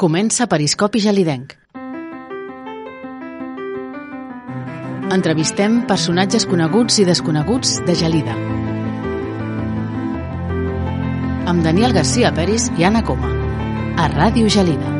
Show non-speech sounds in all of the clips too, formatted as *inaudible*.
Comença Periscopi Gelidenc. Entrevistem personatges coneguts i desconeguts de Gelida. Amb Daniel García Peris i Anna Coma. A Ràdio Gelida.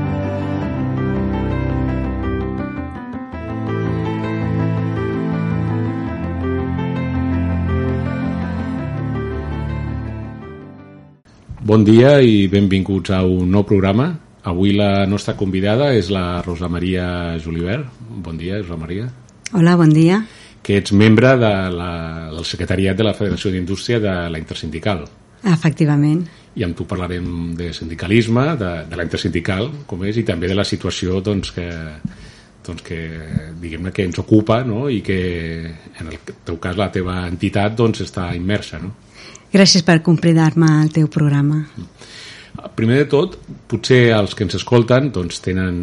Bon dia i benvinguts a un nou programa. Avui la nostra convidada és la Rosa Maria Julivert. Bon dia, Rosa Maria. Hola, bon dia. Que ets membre de la, del secretariat de la Federació d'Indústria de la Intersindical. Efectivament. I amb tu parlarem de sindicalisme, de, de la intersindical, com és, i també de la situació doncs, que, doncs, que diguem que ens ocupa no? i que en el teu cas la teva entitat doncs, està immersa. No? Gràcies per convidar-me al teu programa. Primer de tot, potser els que ens escolten doncs, tenen,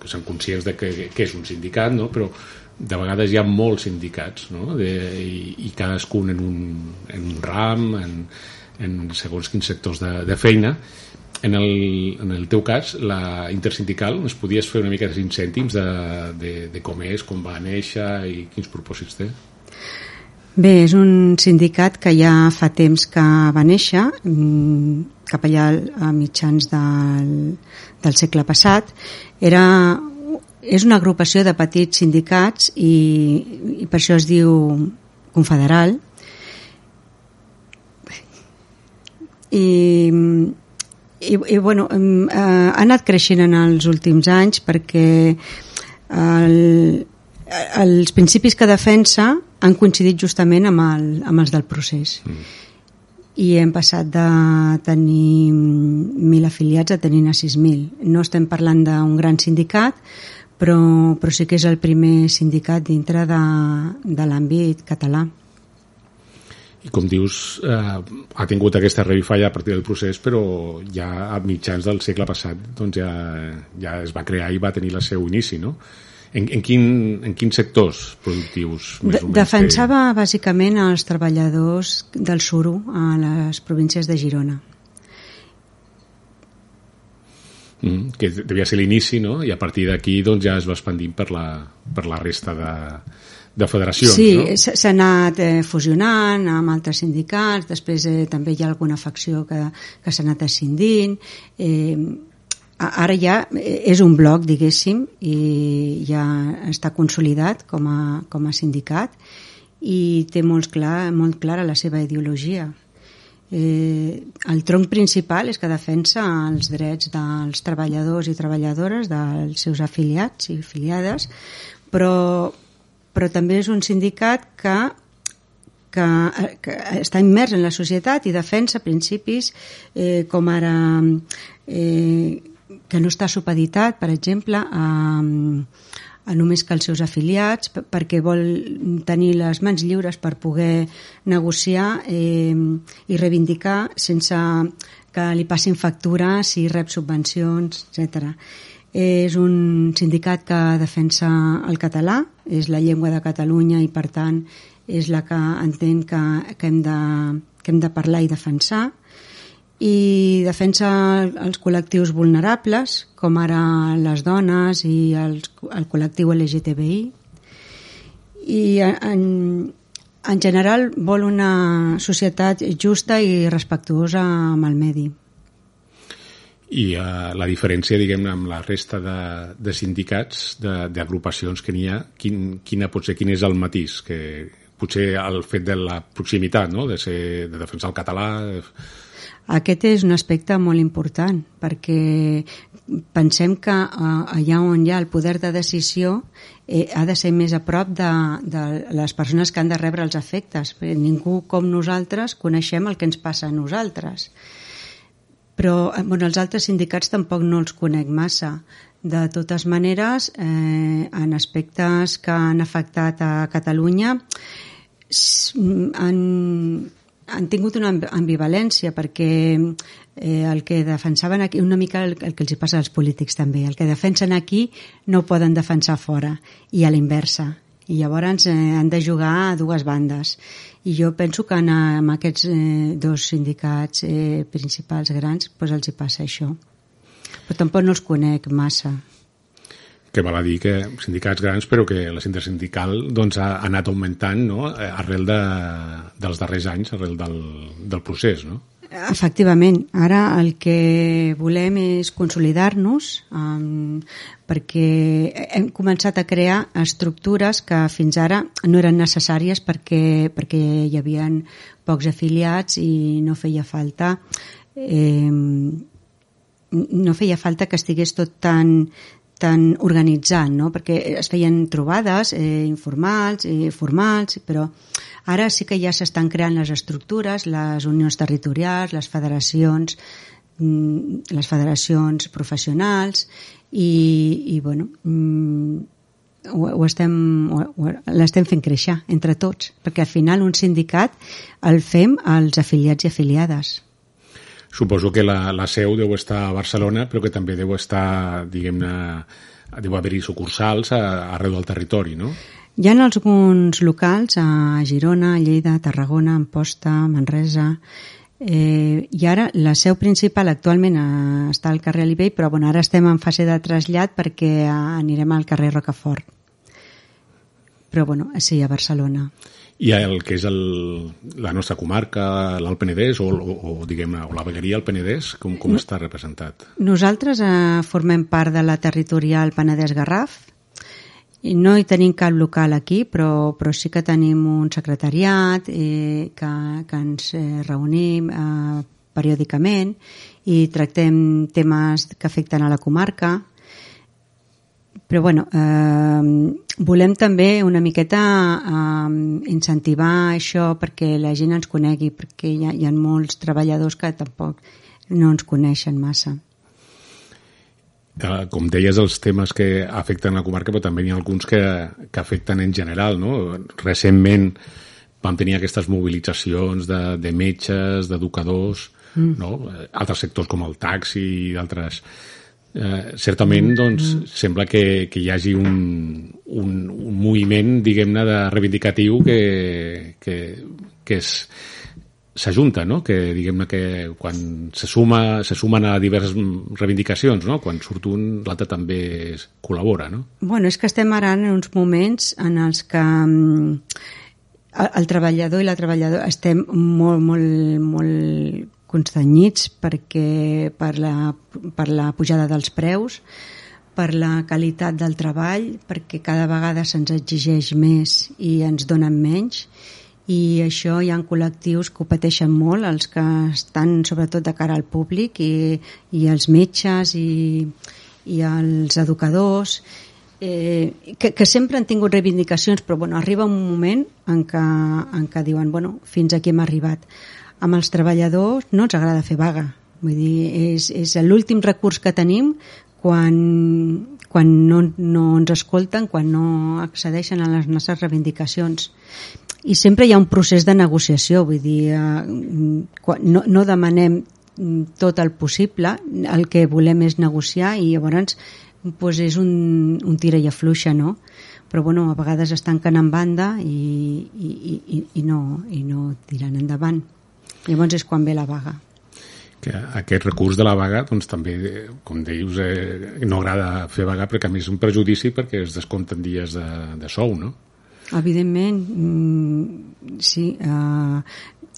que són conscients de que, que és un sindicat, no? però de vegades hi ha molts sindicats no? de, i, i cadascun en un, en un ram, en, en segons quins sectors de, de feina. En el, en el teu cas, la intersindical, ens podies fer una mica de cinc cèntims de, de, de com és, com va néixer i quins propòsits té? Bé, és un sindicat que ja fa temps que va néixer, mm, cap allà a mitjans del, del segle passat. Era, és una agrupació de petits sindicats i, i per això es diu confederal. I, i, i bueno, eh, ha anat creixent en els últims anys perquè el, els principis que defensa han coincidit justament amb, el, amb els del procés. Mm. I hem passat de tenir 1.000 afiliats a tenir a 6.000. No estem parlant d'un gran sindicat, però, però sí que és el primer sindicat dintre de, de l'àmbit català. I com dius, eh, ha tingut aquesta revifalla a partir del procés, però ja a mitjans del segle passat doncs ja, ja es va crear i va tenir el seu inici, no? En, en, quin, en quins sectors productius més de, o menys Defensava té... bàsicament els treballadors del suro a les províncies de Girona. Mm, que devia ser l'inici, no? I a partir d'aquí doncs, ja es va expandint per la, per la resta de, de federacions, sí, no? Sí, s'ha anat eh, fusionant amb altres sindicats, després eh, també hi ha alguna facció que, que s'ha anat ascendint, eh, ara ja és un bloc, diguéssim, i ja està consolidat com a, com a sindicat i té molt, clar, molt clara la seva ideologia. Eh, el tronc principal és que defensa els drets dels treballadors i treballadores, dels seus afiliats i afiliades, però, però també és un sindicat que que, que està immers en la societat i defensa principis eh, com ara eh, que no està supeditat, per exemple, a, a només que els seus afiliats, perquè vol tenir les mans lliures per poder negociar eh, i reivindicar sense que li passin factura si rep subvencions, etc. És un sindicat que defensa el català, és la llengua de Catalunya i, per tant, és la que entén que, que, hem, de, que hem de parlar i defensar i defensa els col·lectius vulnerables, com ara les dones i els, el col·lectiu LGTBI. I en, en general vol una societat justa i respectuosa amb el medi. I uh, la diferència, diguem amb la resta de, de sindicats, d'agrupacions que n'hi ha, quin, quina pot ser, quin és el matís? Que potser el fet de la proximitat, no? de, ser, de defensar el català... De aquest és un aspecte molt important perquè pensem que eh, allà on hi ha el poder de decisió eh, ha de ser més a prop de, de les persones que han de rebre els efectes. Ningú com nosaltres coneixem el que ens passa a nosaltres. Però eh, bueno, els altres sindicats tampoc no els conec massa. De totes maneres, eh, en aspectes que han afectat a Catalunya, han, han tingut una ambivalència perquè eh, el que defensaven aquí, una mica el, el que els passa als polítics també, el que defensen aquí no poden defensar fora i a l'inversa i llavors eh, han de jugar a dues bandes. I jo penso que en, en aquests eh, dos sindicats eh, principals grans pues els hi passa això. Però tampoc no els conec massa que val a dir que sindicats grans però que la intersindical doncs, ha anat augmentant no? arrel de, dels darrers anys, arrel del, del procés, no? Efectivament, ara el que volem és consolidar-nos um, perquè hem començat a crear estructures que fins ara no eren necessàries perquè, perquè hi havia pocs afiliats i no feia falta eh, no feia falta que estigués tot tan, tan organitzat, no? perquè es feien trobades eh, informals eh, formals, però ara sí que ja s'estan creant les estructures, les unions territorials, les federacions, mm, les federacions professionals i, i bueno, mm, ho, ho estem, l'estem fent créixer entre tots, perquè al final un sindicat el fem als afiliats i afiliades. Suposo que la, la seu deu estar a Barcelona, però que també deu estar, diguem-ne, deu haver-hi sucursals arreu del territori, no? Hi ha alguns locals a Girona, a Lleida, a Tarragona, a Amposta, a Manresa, Eh, I ara la seu principal actualment eh, està al carrer Alibell, però bueno, ara estem en fase de trasllat perquè anirem al carrer Rocafort. Però bueno, sí, a Barcelona i el que és el, la nostra comarca, l'Alt Penedès o, o, o diguem o la vegueria al Penedès, com, com està representat? Nosaltres eh, formem part de la territorial Penedès-Garraf i no hi tenim cap local aquí, però, però sí que tenim un secretariat eh, que, que ens eh, reunim eh, periòdicament i tractem temes que afecten a la comarca però bueno, eh, volem també una miqueta eh, incentivar això perquè la gent ens conegui, perquè hi ha, hi ha molts treballadors que tampoc no ens coneixen massa. Eh, com deies, els temes que afecten la comarca, però també hi ha alguns que, que afecten en general. No? Recentment vam tenir aquestes mobilitzacions de, de metges, d'educadors, mm. no? altres sectors com el taxi i d'altres eh, certament doncs, sembla que, que hi hagi un, un, un moviment, diguem-ne, de reivindicatiu que, que, que és s'ajunta, no? que diguem-ne que quan se, suma, se sumen a diverses reivindicacions, no? quan surt un, l'altre també col·labora. No? Bueno, és que estem ara en uns moments en els que mm, el treballador i la treballadora estem molt, molt, molt constanyits perquè per la, per la pujada dels preus, per la qualitat del treball, perquè cada vegada se'ns exigeix més i ens donen menys. I això hi ha col·lectius que ho pateixen molt, els que estan sobretot de cara al públic i, i els metges i, i els educadors eh, que, que sempre han tingut reivindicacions però bueno, arriba un moment en què, en què diuen bueno, fins aquí hem arribat amb els treballadors no ens agrada fer vaga. Vull dir, és, és l'últim recurs que tenim quan, quan no, no ens escolten, quan no accedeixen a les nostres reivindicacions. I sempre hi ha un procés de negociació, vull dir, eh, no, no demanem tot el possible, el que volem és negociar i llavors doncs és un, un tira i afluixa, no? Però bueno, a vegades es tanquen en banda i, i, i, i, no, i no tiren endavant. Llavors és quan ve la vaga. Que aquest recurs de la vaga, doncs també, com deius, eh, no agrada fer vaga perquè a més és un prejudici perquè es descompten dies de, de sou, no? Evidentment, mm, sí. Eh,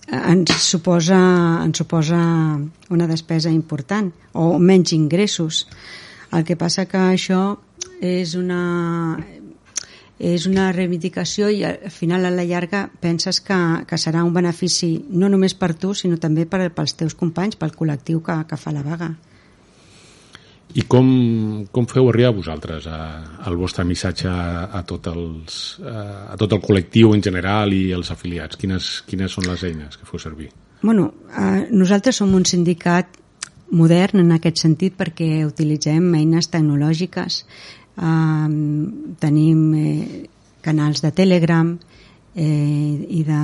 ens suposa, ens suposa una despesa important o menys ingressos. El que passa que això és una, és una reivindicació i al final a la llarga penses que, que serà un benefici no només per tu sinó també per, pels teus companys, pel col·lectiu que, que fa la vaga. I com, com feu arribar vosaltres a, al vostre missatge a, a, tot els, a, a tot el col·lectiu en general i els afiliats? Quines, quines són les eines que feu servir? Bueno, eh, nosaltres som un sindicat modern en aquest sentit perquè utilitzem eines tecnològiques Tenim eh, canals de Telegram eh, i de,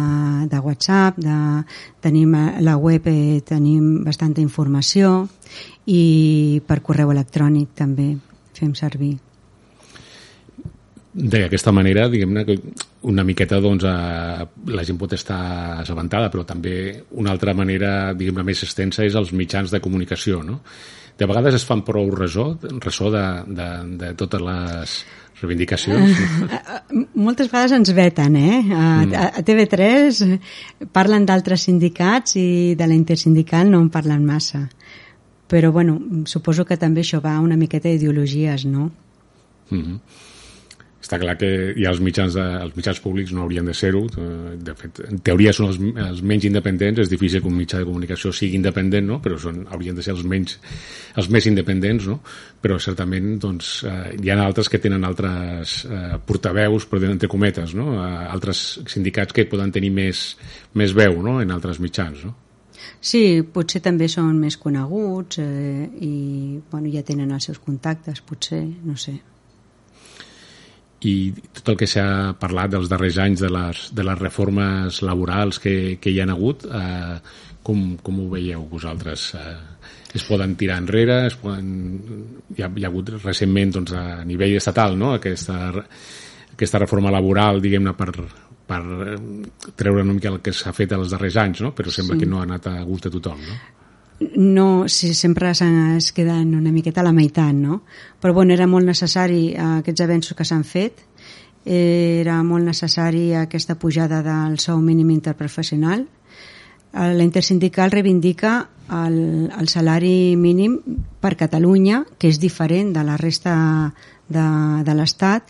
de WhatsApp, de, tenim a la web, eh, tenim bastanta informació i per correu electrònic també fem servir. D'aquesta manera, diguem-ne, que una miqueta doncs, eh, la gent pot estar assabentada, però també una altra manera, diguem més extensa és els mitjans de comunicació, no? De vegades es fan prou ressò, ressò de, de, de totes les reivindicacions. Uh, *laughs* moltes vegades ens veten, eh? A, mm. a TV3 parlen d'altres sindicats i de la intersindical no en parlen massa. Però, bueno, suposo que també això va una miqueta d'ideologies, no? Mm -hmm està clar que ja els mitjans, de, els mitjans públics no haurien de ser-ho eh, de fet, en teoria són els, els menys independents és difícil que un mitjà de comunicació sigui independent, no? però són, haurien de ser els menys els més independents no? però certament doncs, eh, hi ha altres que tenen altres eh, portaveus però entre cometes, no? eh, altres sindicats que poden tenir més, més veu no? en altres mitjans no? Sí, potser també són més coneguts eh, i bueno, ja tenen els seus contactes, potser, no sé i tot el que s'ha parlat dels darrers anys de les, de les reformes laborals que, que hi han hagut, eh, com, com ho veieu vosaltres? Eh, es poden tirar enrere? Es poden... Hi, ha, hi ha hagut recentment doncs, a nivell estatal no? aquesta, aquesta reforma laboral, diguem-ne, per, per treure una mica el que s'ha fet els darrers anys, no? però sembla sí. que no ha anat a gust de tothom. No? No, si sempre es queden una miqueta a la meitat, no? Però bueno, era molt necessari eh, aquests avenços que s'han fet, era molt necessari aquesta pujada del sou mínim interprofessional. Eh, la intersindical reivindica el, el salari mínim per Catalunya, que és diferent de la resta de, de l'Estat,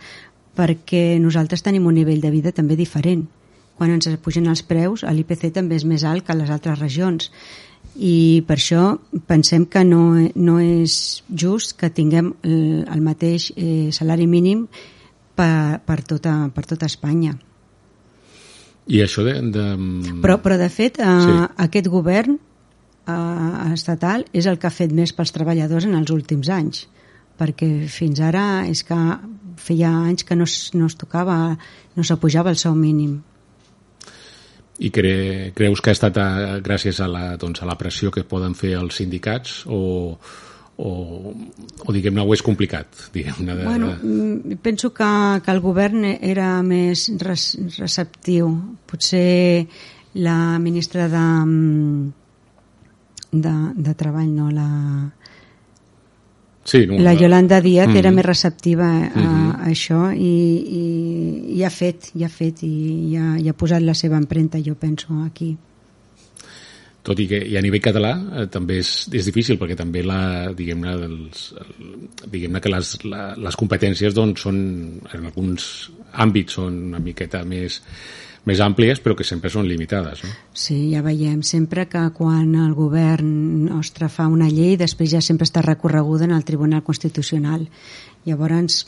perquè nosaltres tenim un nivell de vida també diferent. Quan ens pugen els preus, l'IPC també és més alt que les altres regions i per això pensem que no, no és just que tinguem el, el mateix eh, salari mínim per, per, tota, per tota Espanya. I això de... de... Però, però de fet, eh, sí. aquest govern eh, estatal és el que ha fet més pels treballadors en els últims anys perquè fins ara és que feia anys que no es, no es tocava, no s'apujava el sou mínim. I cre, creus que ha estat a, gràcies a la, doncs, a la pressió que poden fer els sindicats o, o, o diguem-ne, ho és complicat? Diguem de... bueno, mm, penso que, que el govern era més res, receptiu. Potser la ministra de, mm, de, de Treball, no, la, Sí, no, la Yolanda Díaz mm. era més receptiva a, mm -hmm. a això i, i, i ha fet, i ha fet i, i, ha, i ha posat la seva empremta, jo penso, aquí. Tot i que i a nivell català eh, també és, és difícil perquè també la, diguem-ne diguem que les, la, les competències doncs, són en alguns àmbits són una miqueta més més àmplies però que sempre són limitades. No? Sí, ja veiem sempre que quan el govern nostre fa una llei després ja sempre està recorreguda en el Tribunal Constitucional. Llavors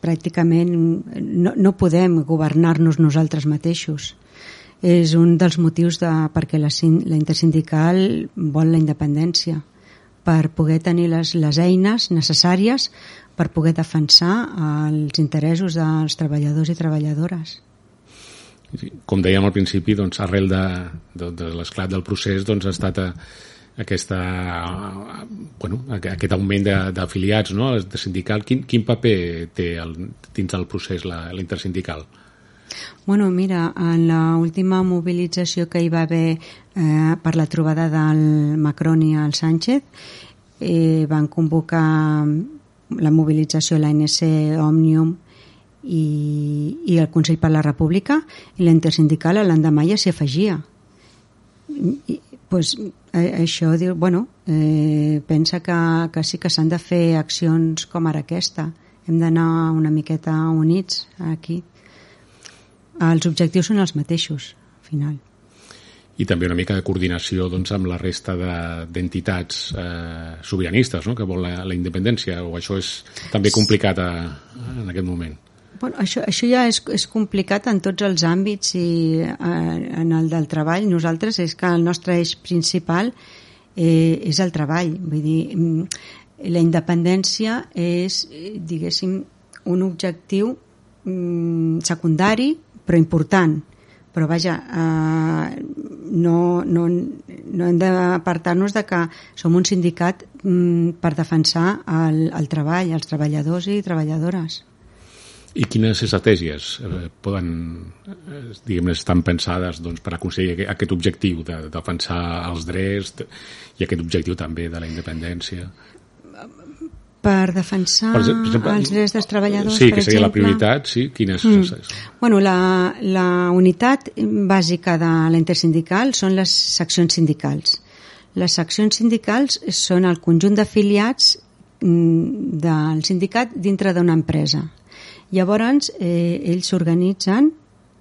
pràcticament no, no podem governar-nos nosaltres mateixos. És un dels motius de, perquè la, la intersindical vol la independència per poder tenir les, les eines necessàries per poder defensar els interessos dels treballadors i treballadores com dèiem al principi, doncs, arrel de, de, de l'esclat del procés doncs, ha estat a, eh, aquesta, bueno, aquest augment d'afiliats no? de sindical. Quin, quin paper té el, dins del procés la, la intersindical? Bueno, mira, en l'última mobilització que hi va haver eh, per la trobada del Macron i el Sánchez eh, van convocar la mobilització l'ANC Òmnium i, i el Consell per la República i la intersindical l'endemà ja s'hi afegia. I, pues, eh, això diu, bueno, eh, pensa que, que sí que s'han de fer accions com ara aquesta. Hem d'anar una miqueta units aquí. Els objectius són els mateixos al final. I també una mica de coordinació doncs, amb la resta d'entitats de, eh, sobiranistes no? que vol la, la independència o això és també complicat a, en aquest moment Bueno, això, això ja és, és complicat en tots els àmbits i eh, en el del treball. Nosaltres és que el nostre eix principal eh, és el treball. Vull dir, mm, la independència és, diguéssim, un objectiu mm, secundari però important. Però vaja, eh, no, no, no hem d'apartar-nos de que som un sindicat mm, per defensar el, el treball, els treballadors i treballadores. I quines estratègies eh, poden, eh, diguem estan pensades doncs, per aconseguir aquest, objectiu de, de defensar els drets i aquest objectiu també de la independència? Per defensar per exemple, els drets dels treballadors, sí, per que seria exemple. la prioritat, sí? Quines... Mm. Bueno, la, la unitat bàsica de la intersindical són les seccions sindicals. Les seccions sindicals són el conjunt d'afiliats mm, del sindicat dintre d'una empresa. Llavors, eh, ells s'organitzen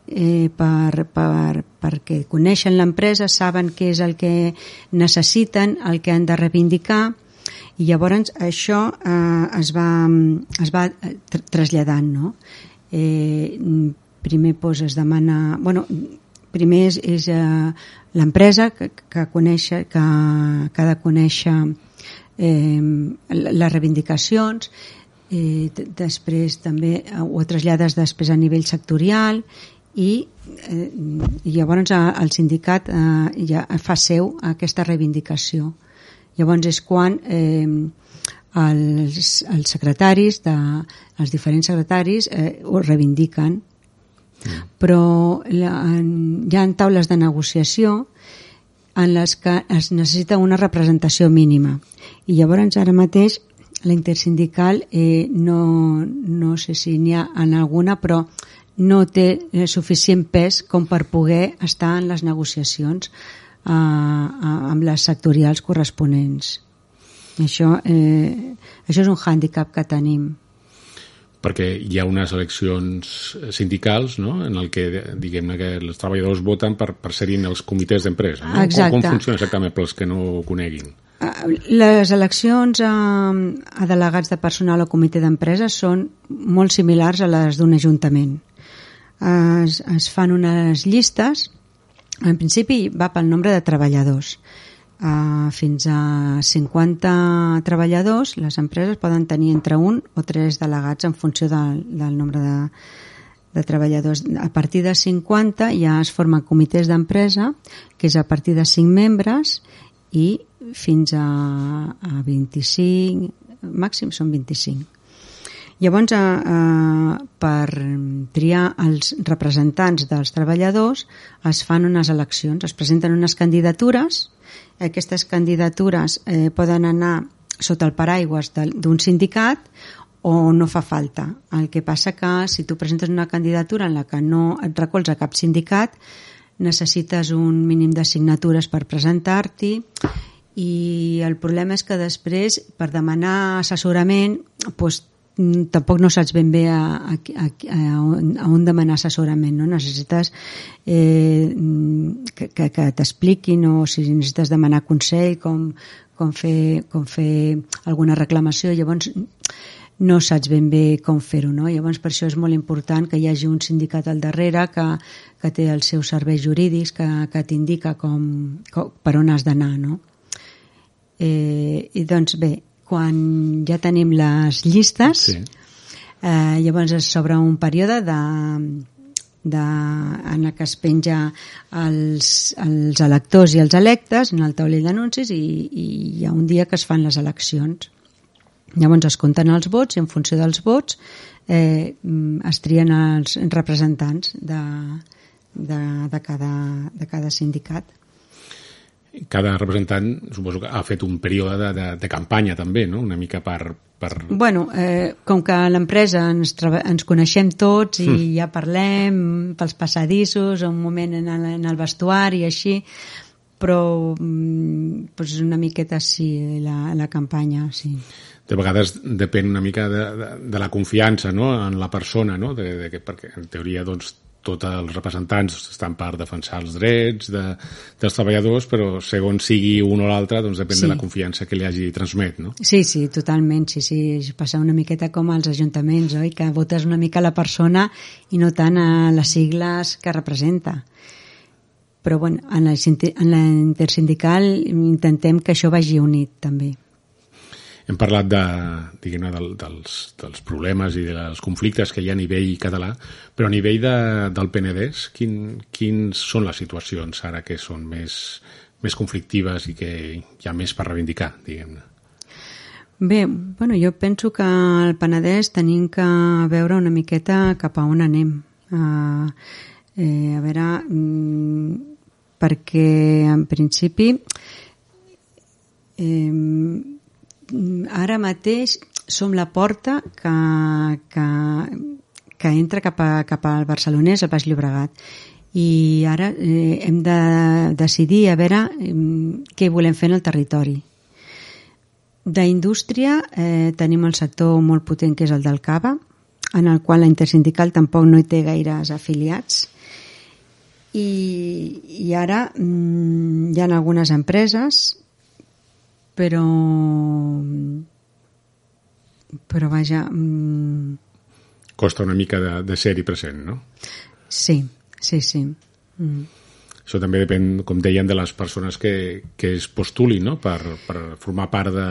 eh, per, per, perquè coneixen l'empresa, saben què és el que necessiten, el que han de reivindicar, i llavors això eh, es va, es va tr traslladant, no? Eh, primer pues, es demana... Bueno, primer és, és eh, l'empresa que, que, conèixer, que, que ha de conèixer eh, les reivindicacions, eh, després també ho trasllades després a nivell sectorial i, eh, llavors el sindicat eh, ja fa seu aquesta reivindicació. Llavors és quan eh, els, els secretaris, de, els diferents secretaris eh, ho reivindiquen. Mm. Però la, en, hi ha taules de negociació en les que es necessita una representació mínima. I llavors ara mateix la intersindical eh, no, no sé si n'hi ha en alguna, però no té eh, suficient pes com per poder estar en les negociacions eh, amb les sectorials corresponents. Això, eh, això és un hàndicap que tenim. Perquè hi ha unes eleccions sindicals no? en el que diguem que els treballadors voten per, per ser en els comitès d'empresa. No? Exacte. Com, com funciona exactament pels que no ho coneguin? Les eleccions a, a delegats de personal o comitè d'empresa són molt similars a les d'un ajuntament. Es, es fan unes llistes en principi va pel nombre de treballadors. Uh, fins a 50 treballadors, les empreses poden tenir entre un o tres delegats en funció del, del nombre de, de treballadors. A partir de 50 ja es formen comitès d'empresa, que és a partir de 5 membres, i fins a, a 25, màxim són 25. Llavors, eh, eh, per triar els representants dels treballadors es fan unes eleccions, es presenten unes candidatures, aquestes candidatures eh, poden anar sota el paraigües d'un sindicat o no fa falta. El que passa que si tu presentes una candidatura en la que no et recolza cap sindicat, necessites un mínim de signatures per presentar-t'hi i el problema és que després per demanar assessorament doncs, tampoc no saps ben bé a, a, a, a, on, a on demanar assessorament, no? Necessites eh, que, que, que t'expliquin o si necessites demanar consell, com, com, fer, com fer alguna reclamació, llavors no saps ben bé com fer-ho, no? Llavors per això és molt important que hi hagi un sindicat al darrere que, que té els seus serveis jurídics, que, que t'indica com, com, per on has d'anar, no? Eh, I doncs bé, quan ja tenim les llistes, sí. eh, llavors s'obre un període de, de, en el que es penja els, els electors i els electes en el taulell d'anuncis i, i hi ha un dia que es fan les eleccions. Llavors es compten els vots i en funció dels vots eh, es trien els representants de, de, de, cada, de cada sindicat cada representant suposo que ha fet un període de, de, de campanya també, no? una mica per... per... Bueno, eh, com que a l'empresa ens, ens coneixem tots i mm. ja parlem pels passadissos, un moment en el, en el vestuari i així, però mm, pues una miqueta sí, la, la campanya, sí. De vegades depèn una mica de, de, de la confiança no? en la persona, no? de, de, que, perquè en teoria doncs, tots els representants estan per defensar els drets de, dels treballadors, però segons sigui un o l'altre, doncs depèn sí. de la confiança que li hagi transmet, no? Sí, sí, totalment, sí, sí, passa una miqueta com als ajuntaments, oi? Que votes una mica la persona i no tant a les sigles que representa. Però, bueno, en la, en la intersindical intentem que això vagi unit, també. Hem parlat de, diguem del, dels, dels problemes i dels conflictes que hi ha a nivell català, però a nivell de, del Penedès, quin, quins són les situacions ara que són més, més conflictives i que hi ha més per reivindicar, diguem-ne? Bé, bueno, jo penso que al Penedès tenim que veure una miqueta cap a on anem. Uh, eh, a veure, mm, perquè en principi eh, ara mateix som la porta que, que, que entra cap, a, cap al Barcelonès, al Baix Llobregat i ara eh, hem de decidir a veure eh, què volem fer en el territori D'indústria eh, tenim el sector molt potent que és el del cava, en el qual la intersindical tampoc no hi té gaires afiliats. I, i ara mm, hi ha algunes empreses, però però vaja... Mm, Costa una mica de, de ser-hi present, no? Sí, sí, sí. Mm. Això també depèn, com deien, de les persones que, que es postulin no? per, per formar part de,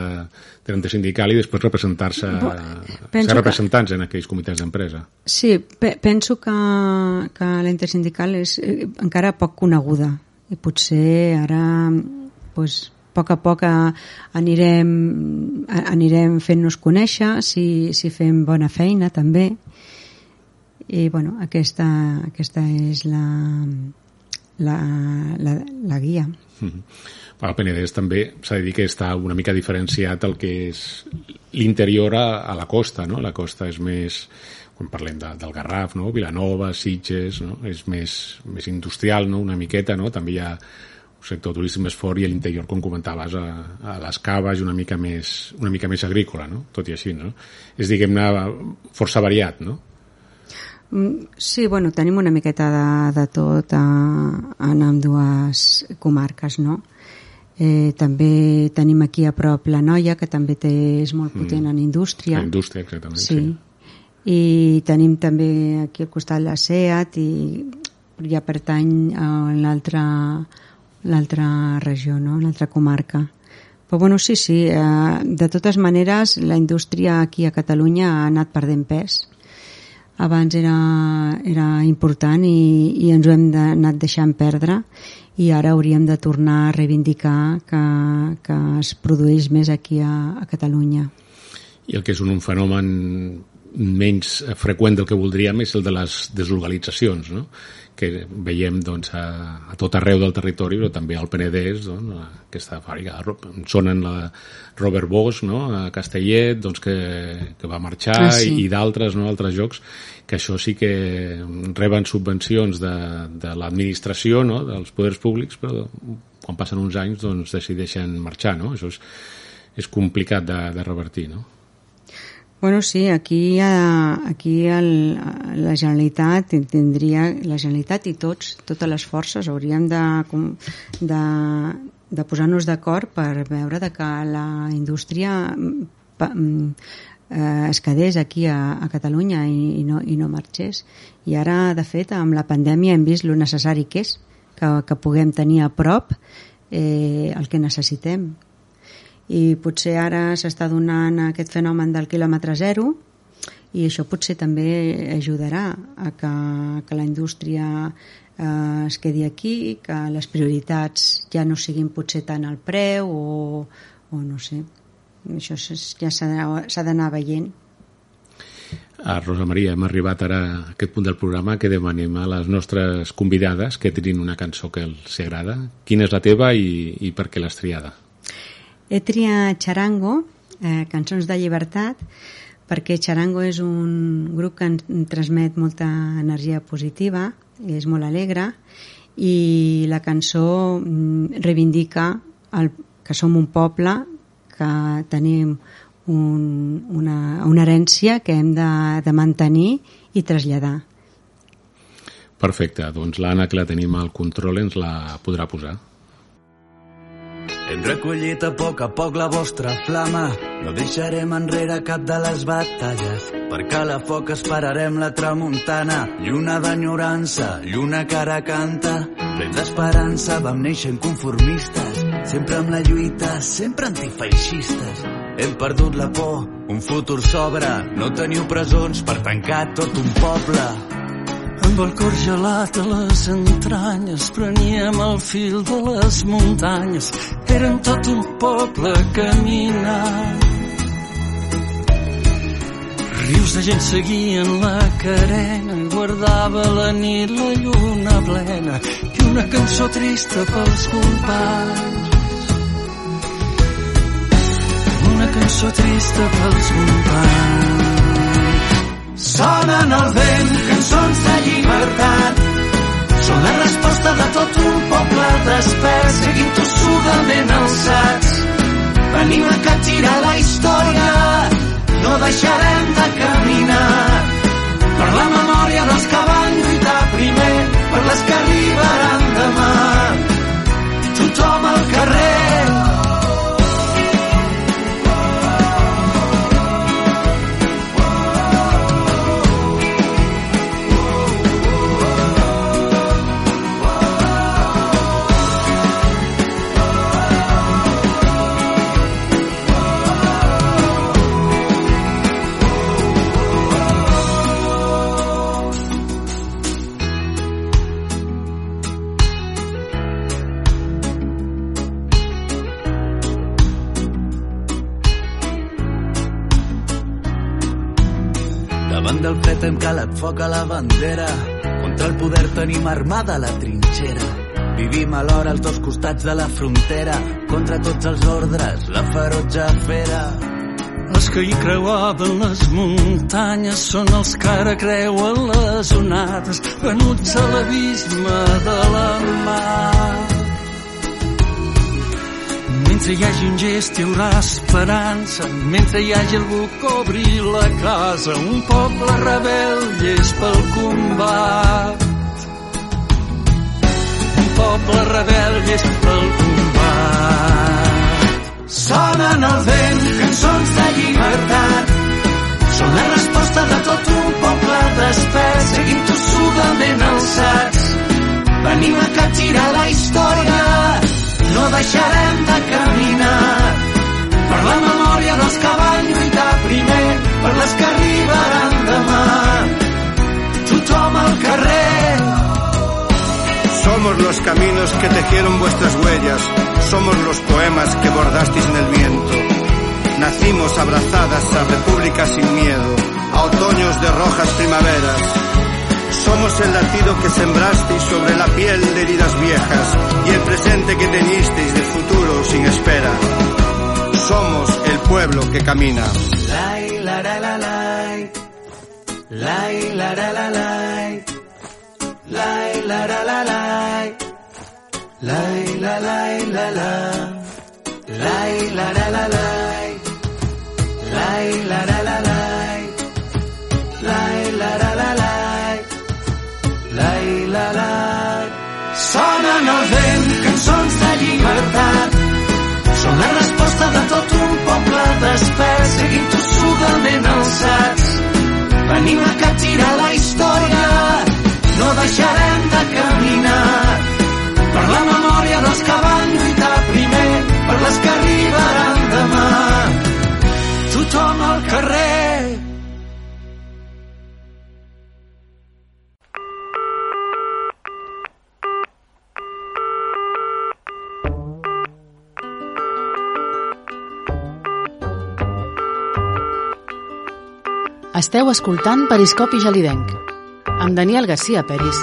de l'antisindical i després representar-se ser representants que... en aquells comitès d'empresa. Sí, pe penso que, que la intersindical és eh, encara poc coneguda i potser ara pues, poc a poc anirem, anirem fent-nos conèixer si, si fem bona feina també i bueno, aquesta, aquesta és la, la, la, la guia. Mm -hmm. El Penedès també s'ha de dir que està una mica diferenciat el que és l'interior a, a la costa, no? La costa és més, quan parlem de, del Garraf, no? Vilanova, Sitges, no? és més, més industrial, no? una miqueta, no? també hi ha sector turístic més fort i a l'interior, com comentaves, a, a les caves una mica més, una mica més agrícola, no? tot i així. No? És, diguem-ne, força variat, no? Mm, sí, bueno, tenim una miqueta de, de tot a, en amb dues comarques, no? Eh, també tenim aquí a prop la Noia, que també té, és molt potent mm. en indústria. En indústria, exactament, sí. sí. I tenim també aquí al costat la SEAT i ja pertany a l'altra l'altra regió, no? l'altra comarca. Però bueno, sí, sí, eh, de totes maneres la indústria aquí a Catalunya ha anat perdent pes abans era, era important i, i ens ho hem de, anat deixant perdre i ara hauríem de tornar a reivindicar que, que es produeix més aquí a, a Catalunya. I el que és un, un fenomen menys freqüent del que voldríem és el de les deslocalitzacions, no? que veiem doncs, a, a tot arreu del territori, però també al Penedès, doncs, aquesta fàbrica, sonen la Robert Bosch, no? a Castellet, doncs, que, que va marxar, ah, sí. i, i d'altres, no? altres jocs, que això sí que reben subvencions de, de l'administració, no? dels poders públics, però quan passen uns anys doncs, decideixen marxar. No? Això és, és complicat de, de revertir. No? Bueno, sí, aquí, aquí el, la Generalitat tindria, la Generalitat i tots, totes les forces hauríem de, de, de posar-nos d'acord per veure de que la indústria mm, eh, es quedés aquí a, a Catalunya i, i, no, i no marxés. I ara, de fet, amb la pandèmia hem vist lo necessari que és que, que puguem tenir a prop eh, el que necessitem i potser ara s'està donant aquest fenomen del quilòmetre zero i això potser també ajudarà a que, que la indústria eh, es quedi aquí, que les prioritats ja no siguin potser tant el preu o, o no sé això ja s'ha d'anar veient a Rosa Maria, hem arribat ara a aquest punt del programa que demanem a les nostres convidades que triïn una cançó que els agrada. Quina és la teva i, i per què l'has triada? He triat Charango, eh, Cançons de Llibertat, perquè Charango és un grup que ens transmet molta energia positiva, és molt alegre, i la cançó mm, reivindica el, que som un poble, que tenim un, una, una herència que hem de, de mantenir i traslladar. Perfecte, doncs l'Anna, que la tenim al control, ens la podrà posar. Hem recollit a poc a poc la vostra flama. No deixarem enrere cap de les batalles. Per la foc esperarem la tramuntana. Lluna d'enyorança, lluna que ara canta. Plens d'esperança vam néixer inconformistes. Sempre amb la lluita, sempre antifeixistes. Hem perdut la por, un futur s'obre. No teniu presons per tancar tot un poble amb el cor gelat a les entranyes preníem el fil de les muntanyes érem tot un poble caminant Rius de gent seguien la carena i guardava la nit la lluna plena i una cançó trista pels companys. Una cançó trista pels companys. Sonen al vent cançons de llibertat. Són la resposta de tot un poble despert tenim armada la trinxera. Vivim alhora als dos costats de la frontera. Contra tots els ordres, la ferotge fera. Els que hi creuaven les muntanyes són els que ara creuen les onades, venuts a l'abisme de la mar. Mentre hi hagi un gest hi haurà esperança, mentre hi hagi algú que obri la casa, un poble rebel és pel combat. Poble rebel és pel combat. Sonen al vent cançons de llibertat, són la resposta de tot un poble despert, seguim tossudament alçats. Venim a capgirar la història, no deixarem de caminar per la memòria dels que van lluitar primer, per les que arribaran demà. Tothom al carrer. Somos los caminos que tejieron vuestras huellas, somos los poemas que bordasteis en el viento. Nacimos abrazadas a repúblicas sin miedo, a otoños de rojas primaveras, somos el latido que sembrasteis sobre la piel de heridas viejas y el presente que teñisteis de futuro sin espera. Somos el pueblo que camina. La, la, la. Lai, la, la, la, lai. Lai, la, la, la, lai. Lai, la, la, la, la. Lai, la, la, la, lai. Lai, la, la, la, lai. Lai, la, la, la, lai. Lai, la, la. Sonen al vent cançons de llibertat. Són la resposta de tot un poble Esteu escoltant Periscopi Gelidenc amb Daniel Garcia Peris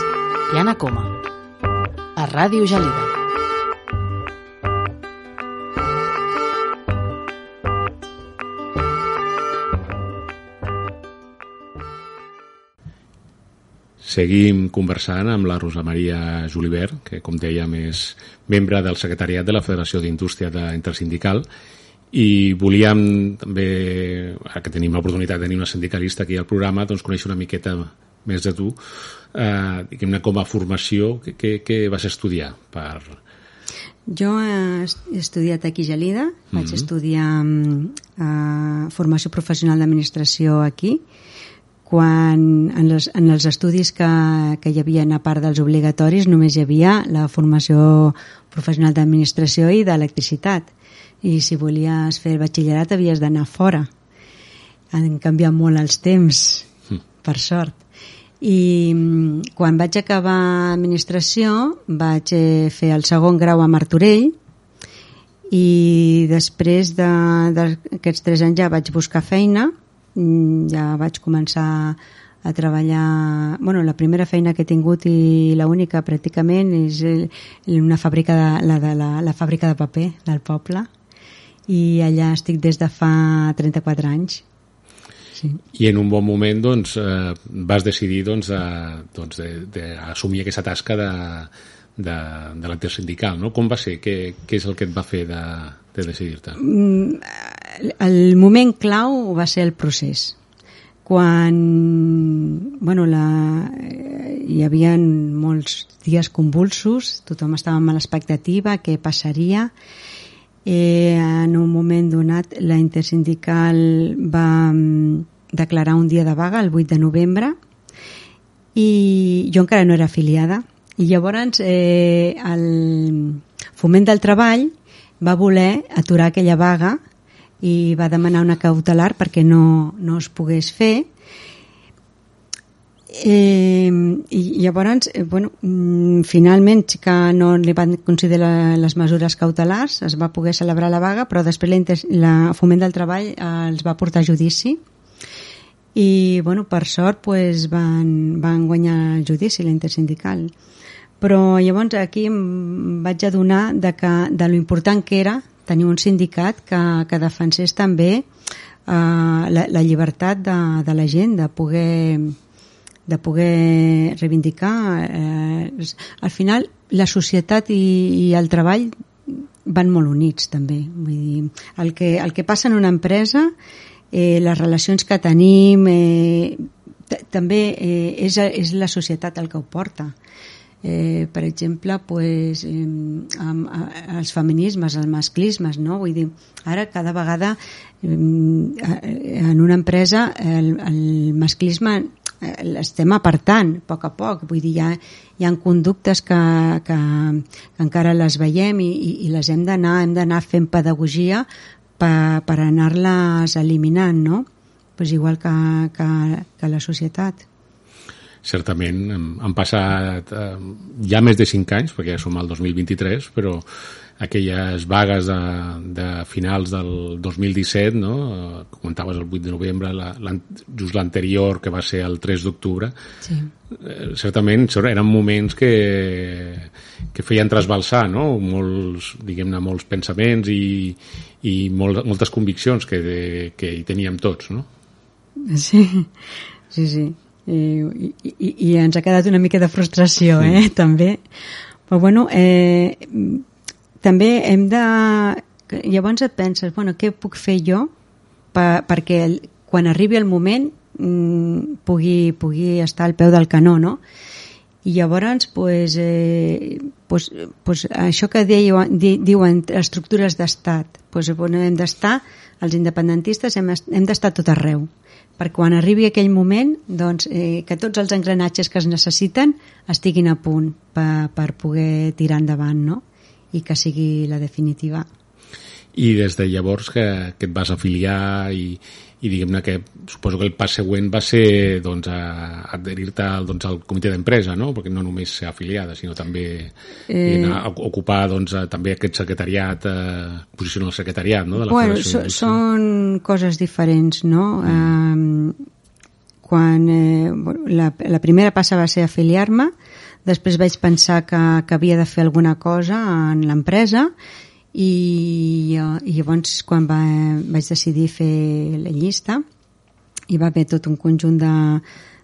i Anna Coma a Ràdio Gelida. Seguim conversant amb la Rosa Maria Julibert, que com dèiem és membre del secretariat de la Federació d'Indústria Intersindical i volíem també, ara que tenim l'oportunitat de tenir una sindicalista aquí al programa, doncs conèixer una miqueta més de tu, eh, diguem-ne com a formació, què, vas estudiar per... Jo he estudiat aquí a Gelida, vaig mm -hmm. estudiar eh, formació professional d'administració aquí, quan en els, en els estudis que, que hi havia a part dels obligatoris només hi havia la formació professional d'administració i d'electricitat i si volies fer el batxillerat havies d'anar fora. Han canviat molt els temps mm. per sort. I mm, quan vaig acabar administració vaig eh, fer el segon grau a Martorell i després d'aquests tres anys ja vaig buscar feina. Mm, ja vaig començar a treballar... Bueno, la primera feina que he tingut i la única pràcticament és una fàbrica de, la, de la, la fàbrica de paper del poble i allà estic des de fa 34 anys. Sí. I en un bon moment doncs, eh, vas decidir doncs, de, doncs, de, de assumir aquesta tasca de, de, de l'acte sindical. No? Com va ser? Què, què és el que et va fer de, de decidir-te? Mm, el moment clau va ser el procés quan bueno, la, hi havia molts dies convulsos, tothom estava amb l'expectativa, què passaria, eh, en un moment donat la intersindical va mm, declarar un dia de vaga el 8 de novembre i jo encara no era afiliada. I llavors eh, el foment del treball va voler aturar aquella vaga i va demanar una cautelar perquè no, no es pogués fer Eh, I llavors, eh, bueno, mm, finalment sí que no li van considerar les mesures cautelars, es va poder celebrar la vaga, però després la, la Foment del Treball eh, els va portar a judici i, bueno, per sort pues, van, van guanyar el judici, la intersindical. Però llavors aquí em vaig adonar de, que, de lo important que era tenir un sindicat que, que defensés també eh, la, la llibertat de, de la gent, de poder de poder reivindicar eh, al final la societat i, i el treball van molt units també. Vull dir, el, que, el que passa en una empresa eh, les relacions que tenim eh, també eh, és, és la societat el que ho porta eh, per exemple pues, eh, amb, amb, els feminismes, els masclismes no? vull dir, ara cada vegada eh, en una empresa el, el masclisme Eh, l'estem apartant a poc a poc, vull dir, hi ha, hi ha conductes que, que, que encara les veiem i, i, i les hem d'anar hem d'anar fent pedagogia per, per anar-les eliminant, no? Pues igual que, que, que la societat certament han passat eh, ja més de 5 anys, perquè ja som al 2023, però aquelles vagues de, de finals del 2017, no? comentaves el 8 de novembre, la, la, just l'anterior, que va ser el 3 d'octubre, sí. eh, certament eren moments que, que feien trasbalsar no? molts, diguem-ne, molts pensaments i, i molt, moltes conviccions que, de, que hi teníem tots, no? Sí, sí, sí. I, i, i ens ha quedat una mica de frustració, sí. eh, també. Però bueno, eh, també hem de... Llavors et penses, bueno, què puc fer jo per, perquè el, quan arribi el moment mm, pugui, pugui estar al peu del canó, no? I llavors, pues, eh, pues, pues això que dèieu, di, diuen estructures d'estat, pues, bueno, hem d'estar, els independentistes hem, hem d'estar tot arreu per quan arribi aquell moment doncs, eh, que tots els engranatges que es necessiten estiguin a punt per, per poder tirar endavant no? i que sigui la definitiva. I des de llavors que, que et vas afiliar i, i diguem-ne que suposo que el pas següent va ser doncs, adherir-te doncs, al comitè d'empresa, no? perquè no només ser afiliada, sinó també eh... a ocupar doncs, també aquest secretariat, eh, posició en el secretariat no? de la bueno, so, són coses diferents, no? Mm. Eh, quan eh, la, la primera passa va ser afiliar-me, Després vaig pensar que, que havia de fer alguna cosa en l'empresa i, i llavors quan va, vaig decidir fer la llista hi va haver tot un conjunt de,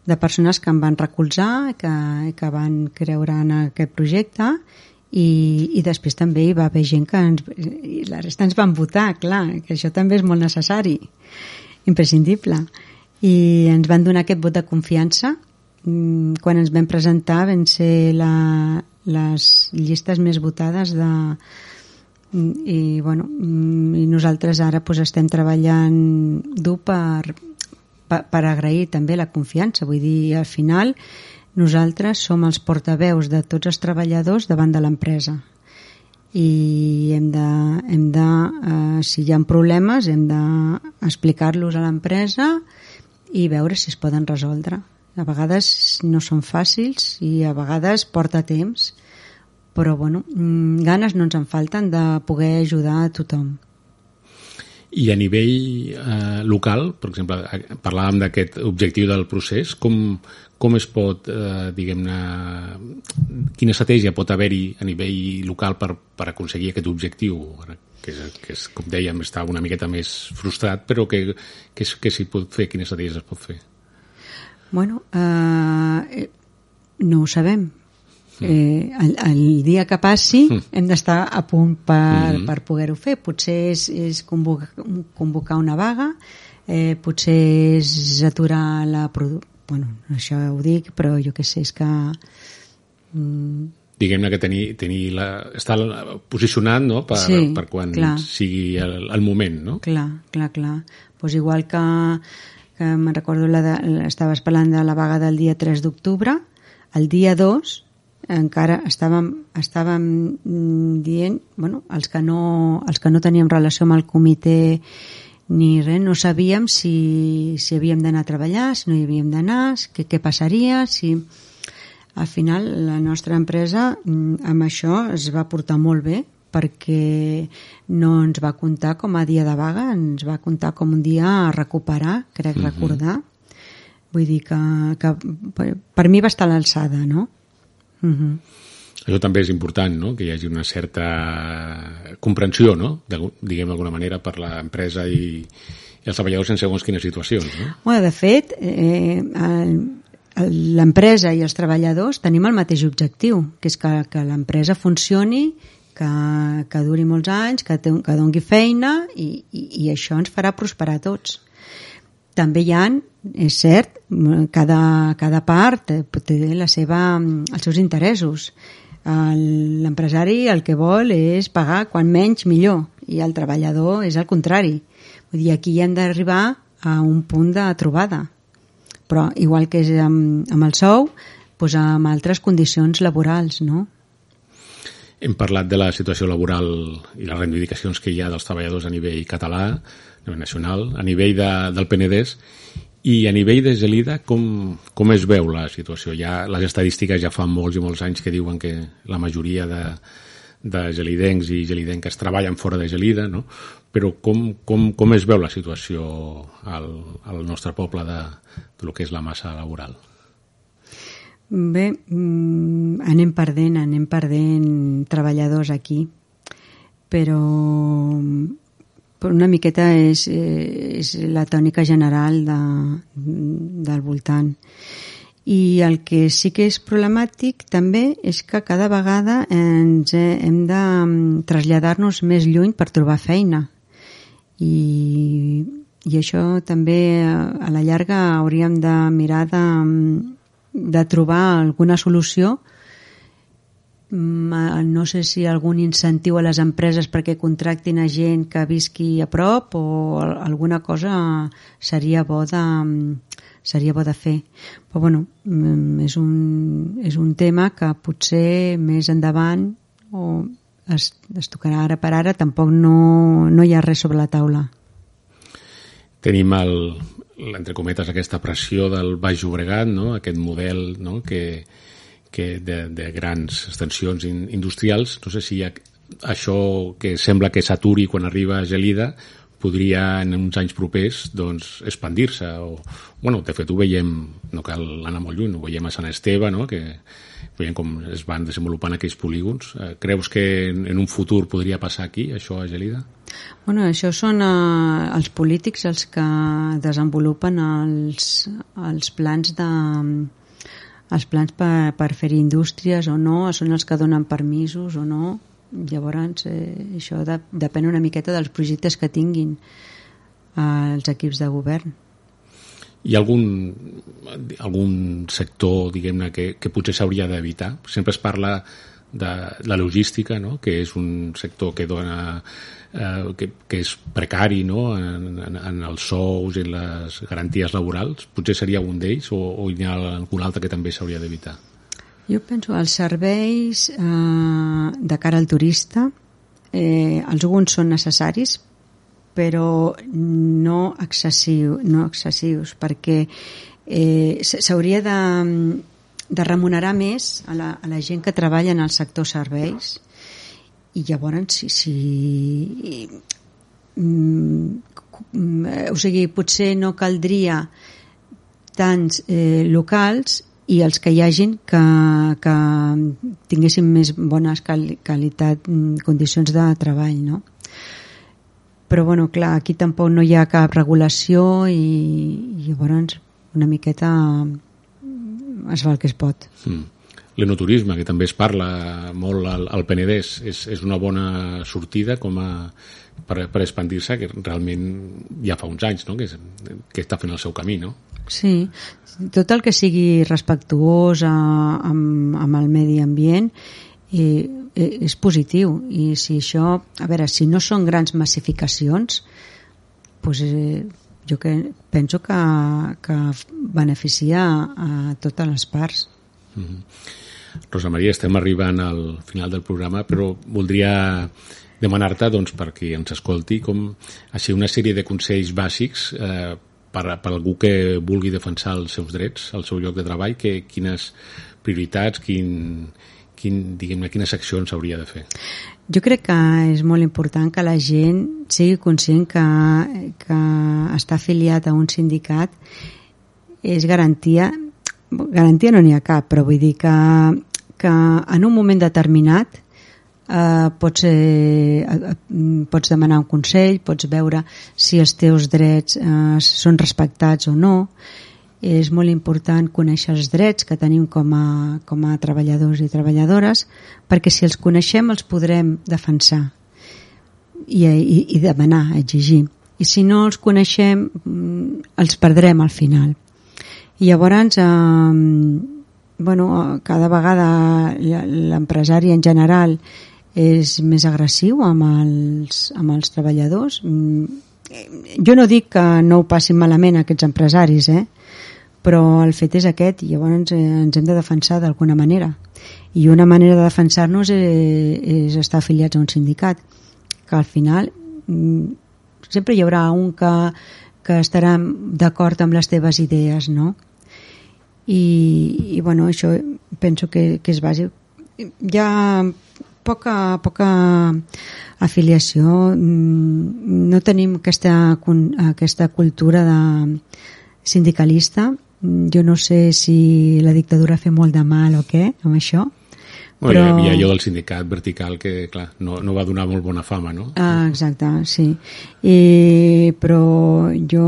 de persones que em van recolzar, que, que van creure en aquest projecte i, i després també hi va haver gent que ens, i la resta ens van votar, clar, que això també és molt necessari, imprescindible. I ens van donar aquest vot de confiança Mm, quan ens vam presentar van ser la, les llistes més votades de, i, bueno, mm, i nosaltres ara pues, estem treballant dur per, per, per agrair també la confiança. Vull dir, al final nosaltres som els portaveus de tots els treballadors davant de l'empresa. I hem de, hem de eh, si hi ha problemes hem d'explicar-los a l'empresa i veure si es poden resoldre. A vegades no són fàcils i a vegades porta temps, però bueno, mm, ganes no ens en falten de poder ajudar a tothom. I a nivell eh, local, per exemple, eh, parlàvem d'aquest objectiu del procés, com, com es pot, eh, diguem-ne, quina estratègia pot haver-hi a nivell local per, per aconseguir aquest objectiu? Que és, que és, com dèiem, està una miqueta més frustrat, però que, que, que s'hi pot fer, quines estratègies es pot fer? Bueno, eh, no ho sabem. Eh, el, el dia que passi hem d'estar a punt per, Mhm. per poder-ho fer. Potser és, és convocar, convocar una vaga, eh, potser és aturar la producció. Bueno, això ho dic, però jo què sé, és que... Mm, diguem-ne que tenir, tenir la, estar posicionat no? per, Sí, per quan clar. sigui el, el moment, no? Clar, clar, clar. Pues igual que, que me'n recordo, la de, estaves parlant de la vaga del dia 3 d'octubre, el dia 2 encara estàvem, estàvem mm, dient, bueno, els que, no, els que no teníem relació amb el comitè ni res, no sabíem si, si havíem d'anar a treballar, si no hi havíem d'anar, què, què passaria, si... Al final, la nostra empresa mm, amb això es va portar molt bé perquè no ens va comptar com a dia de vaga, ens va comptar com un dia a recuperar, crec recordar. Vull dir que, que per, per mi va estar a l'alçada, no? Uh -huh. Això també és important, no? que hi hagi una certa comprensió, no? De- diguem d'alguna manera, per l'empresa i, i els treballadors en segons quines situacions. No? Bueno, de fet, eh, l'empresa i els treballadors tenim el mateix objectiu, que és que, que l'empresa funcioni, que, que duri molts anys, que, que dongui feina i, i, i això ens farà prosperar a tots. També hi ha, és cert, cada, cada part eh, té la seva, els seus interessos. L'empresari el que vol és pagar quan menys millor i el treballador és el contrari. Vull dir, aquí hem d'arribar a un punt de trobada. Però igual que és amb, amb el sou, doncs amb altres condicions laborals, no? Hem parlat de la situació laboral i les reivindicacions que hi ha dels treballadors a nivell català, a nivell nacional, a nivell de, del Penedès, i a nivell de Gelida, com, com es veu la situació? Ja, les estadístiques ja fa molts i molts anys que diuen que la majoria de, de gelidencs i gelidenques treballen fora de Gelida, no? però com, com, com es veu la situació al, al nostre poble de, de lo que és la massa laboral? Bé, mm, anem perdent, anem perdent treballadors aquí, però, però una miqueta és, eh, és la tònica general de, del voltant. I el que sí que és problemàtic també és que cada vegada ens he- hem de mm, traslladar-nos més lluny per trobar feina. I, i això també eh, a la llarga hauríem de mirar de, de trobar alguna solució Mm, eh, no sé si algun incentiu a les empreses perquè contractin a gent que visqui a prop o al- alguna cosa seria bo de, seria bo de fer. Però bueno, mm, és un, és un tema que potser més endavant o es, es tocarà ara per ara, tampoc no, no hi ha res sobre la taula. tenim el, entre cometes aquesta pressió del Baix Llobregat, no? aquest model no? que, que de, de grans extensions in, industrials. No sé si ha, això que sembla que s'aturi quan arriba a Gelida podria en uns anys propers doncs, expandir-se o, bueno, de fet ho veiem no cal anar molt lluny, ho veiem a Sant Esteve no? que veiem com es van desenvolupant aquells polígons eh, creus que en, en un futur podria passar aquí això a Gelida? Bueno, això són eh, els polítics els que desenvolupen els, els plans de els plans per, per fer indústries o no, són els que donen permisos o no. Llavors, eh, això de, depèn una miqueta dels projectes que tinguin eh, els equips de govern. Hi ha algun, algun sector, diguem-ne, que, que potser s'hauria d'evitar? Sempre es parla de la logística, no? que és un sector que dona eh, que, que és precari no? en, en, en els sous i les garanties laborals. Potser seria un d'ells o, o hi ha algun altre que també s'hauria d'evitar? Jo penso els serveis eh, de cara al turista, eh, alguns són necessaris, però no, excessiu, no excessius, perquè eh, s'hauria de, de remunerar més a la, a la gent que treballa en el sector serveis i llavors si, si mm, mm, o sigui, potser no caldria tants eh, locals i els que hi hagin que, que tinguessin més bones quali qualitat, mm, condicions de treball, no? Però, bueno, clar, aquí tampoc no hi ha cap regulació i, i llavors una miqueta es fa el que es pot. Mm. L'enoturisme, que també es parla molt al, al Penedès, és, és una bona sortida com a, per, per expandir-se, que realment ja fa uns anys no? que, que està fent el seu camí, no? Sí, tot el que sigui respectuós a, amb, amb el medi ambient i, i, és positiu i si això, a veure, si no són grans massificacions doncs, eh, jo que penso que, que beneficia a totes les parts mm -hmm. Rosa Maria, estem arribant al final del programa però voldria demanar-te doncs, per qui ens escolti com així una sèrie de consells bàsics eh, per, per algú que vulgui defensar els seus drets al seu lloc de treball, que, quines prioritats, quin, quin, diguem quines accions hauria de fer? Jo crec que és molt important que la gent sigui conscient que, que està afiliat a un sindicat és garantia, garantia no n'hi ha cap, però vull dir que, que en un moment determinat eh, pots, eh, pots demanar un consell, pots veure si els teus drets eh, són respectats o no. És molt important conèixer els drets que tenim com a, com a treballadors i treballadores perquè si els coneixem els podrem defensar i, i, i demanar, exigir. I si no els coneixem mm, els perdrem al final. I llavors, eh, bueno, cada vegada l'empresari en general és més agressiu amb els, amb els treballadors. Mm, jo no dic que no ho passin malament aquests empresaris, eh? Però el fet és aquest i llavors ens, ens hem de defensar d'alguna manera. I una manera de defensar-nos és, és estar afiliats a un sindicat, que al final mm, sempre hi haurà un que, que estarà d'acord amb les teves idees, no? I, i bueno, això penso que, que és bàsic. Hi ha poca, poca afiliació mm, no tenim aquesta, aquesta cultura de sindicalista jo no sé si la dictadura fa molt de mal o què amb això Bueno, però... Hi havia allò del sindicat vertical que, clar, no, no va donar molt bona fama, no? Ah, exacte, sí. I, però jo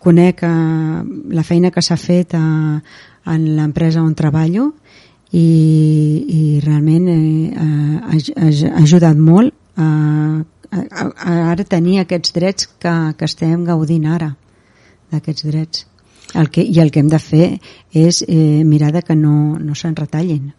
conec eh, la feina que s'ha fet a, en l'empresa on treballo i, i realment eh, ha, ha ajudat molt a, a, a ara tenir aquests drets que, que estem gaudint ara d'aquests drets el que, i el que hem de fer és eh, mirar de que no, no se'n retallin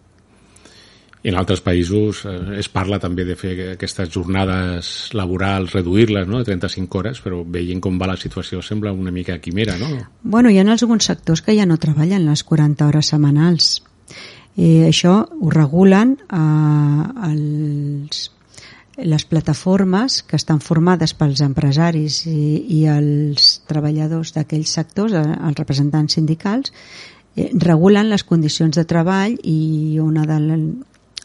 i en altres països eh, es parla també de fer aquestes jornades laborals, reduir-les, no?, de 35 hores, però veient com va la situació sembla una mica quimera, no? Bueno, hi ha alguns sectors que ja no treballen les 40 hores setmanals Eh, això ho regulen eh, els, les plataformes que estan formades pels empresaris i, i els treballadors d'aquells sectors, eh, els representants sindicals, eh, regulen les condicions de treball i una de, la,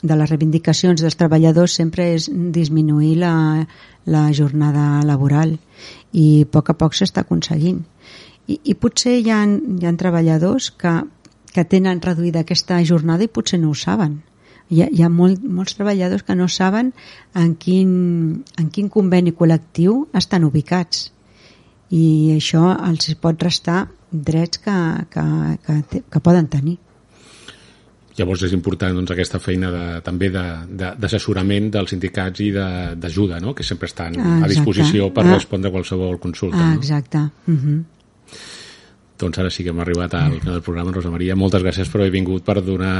de les reivindicacions dels treballadors sempre és disminuir la, la jornada laboral i a poc a poc s'està aconseguint. I, I potser hi ha, hi ha treballadors que que tenen reduïda aquesta jornada i potser no ho saben. Hi ha, hi ha molt, molts treballadors que no saben en quin, en quin conveni col·lectiu estan ubicats i això els pot restar drets que, que, que, que poden tenir. Llavors és important doncs, aquesta feina de, també d'assessorament de, de, dels sindicats i d'ajuda, no? que sempre estan ah, a disposició per ah. respondre a qualsevol consulta. Ah, exacte. Uh mhm. -huh. Doncs ara sí que hem arribat al final del programa. Rosa Maria, moltes gràcies per haver vingut per donar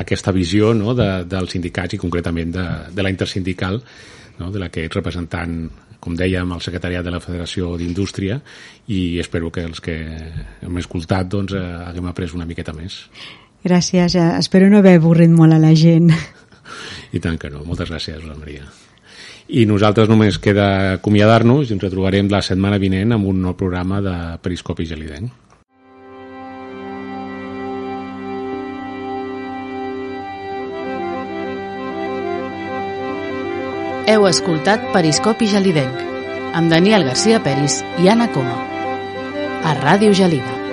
aquesta visió no, de, dels sindicats i concretament de, de la intersindical, no, de la que ets representant, com dèiem, al secretariat de la Federació d'Indústria i espero que els que hem escoltat doncs, eh, haguem après una miqueta més. Gràcies, espero no haver avorrit molt a la gent. I tant que no. Moltes gràcies, Rosa Maria i nosaltres només queda acomiadar-nos i ens retrobarem la setmana vinent amb un nou programa de Periscopi Gelidenc. Heu escoltat Periscopi Gelidenc amb Daniel Garcia Peris i Anna Coma a Ràdio Gelida.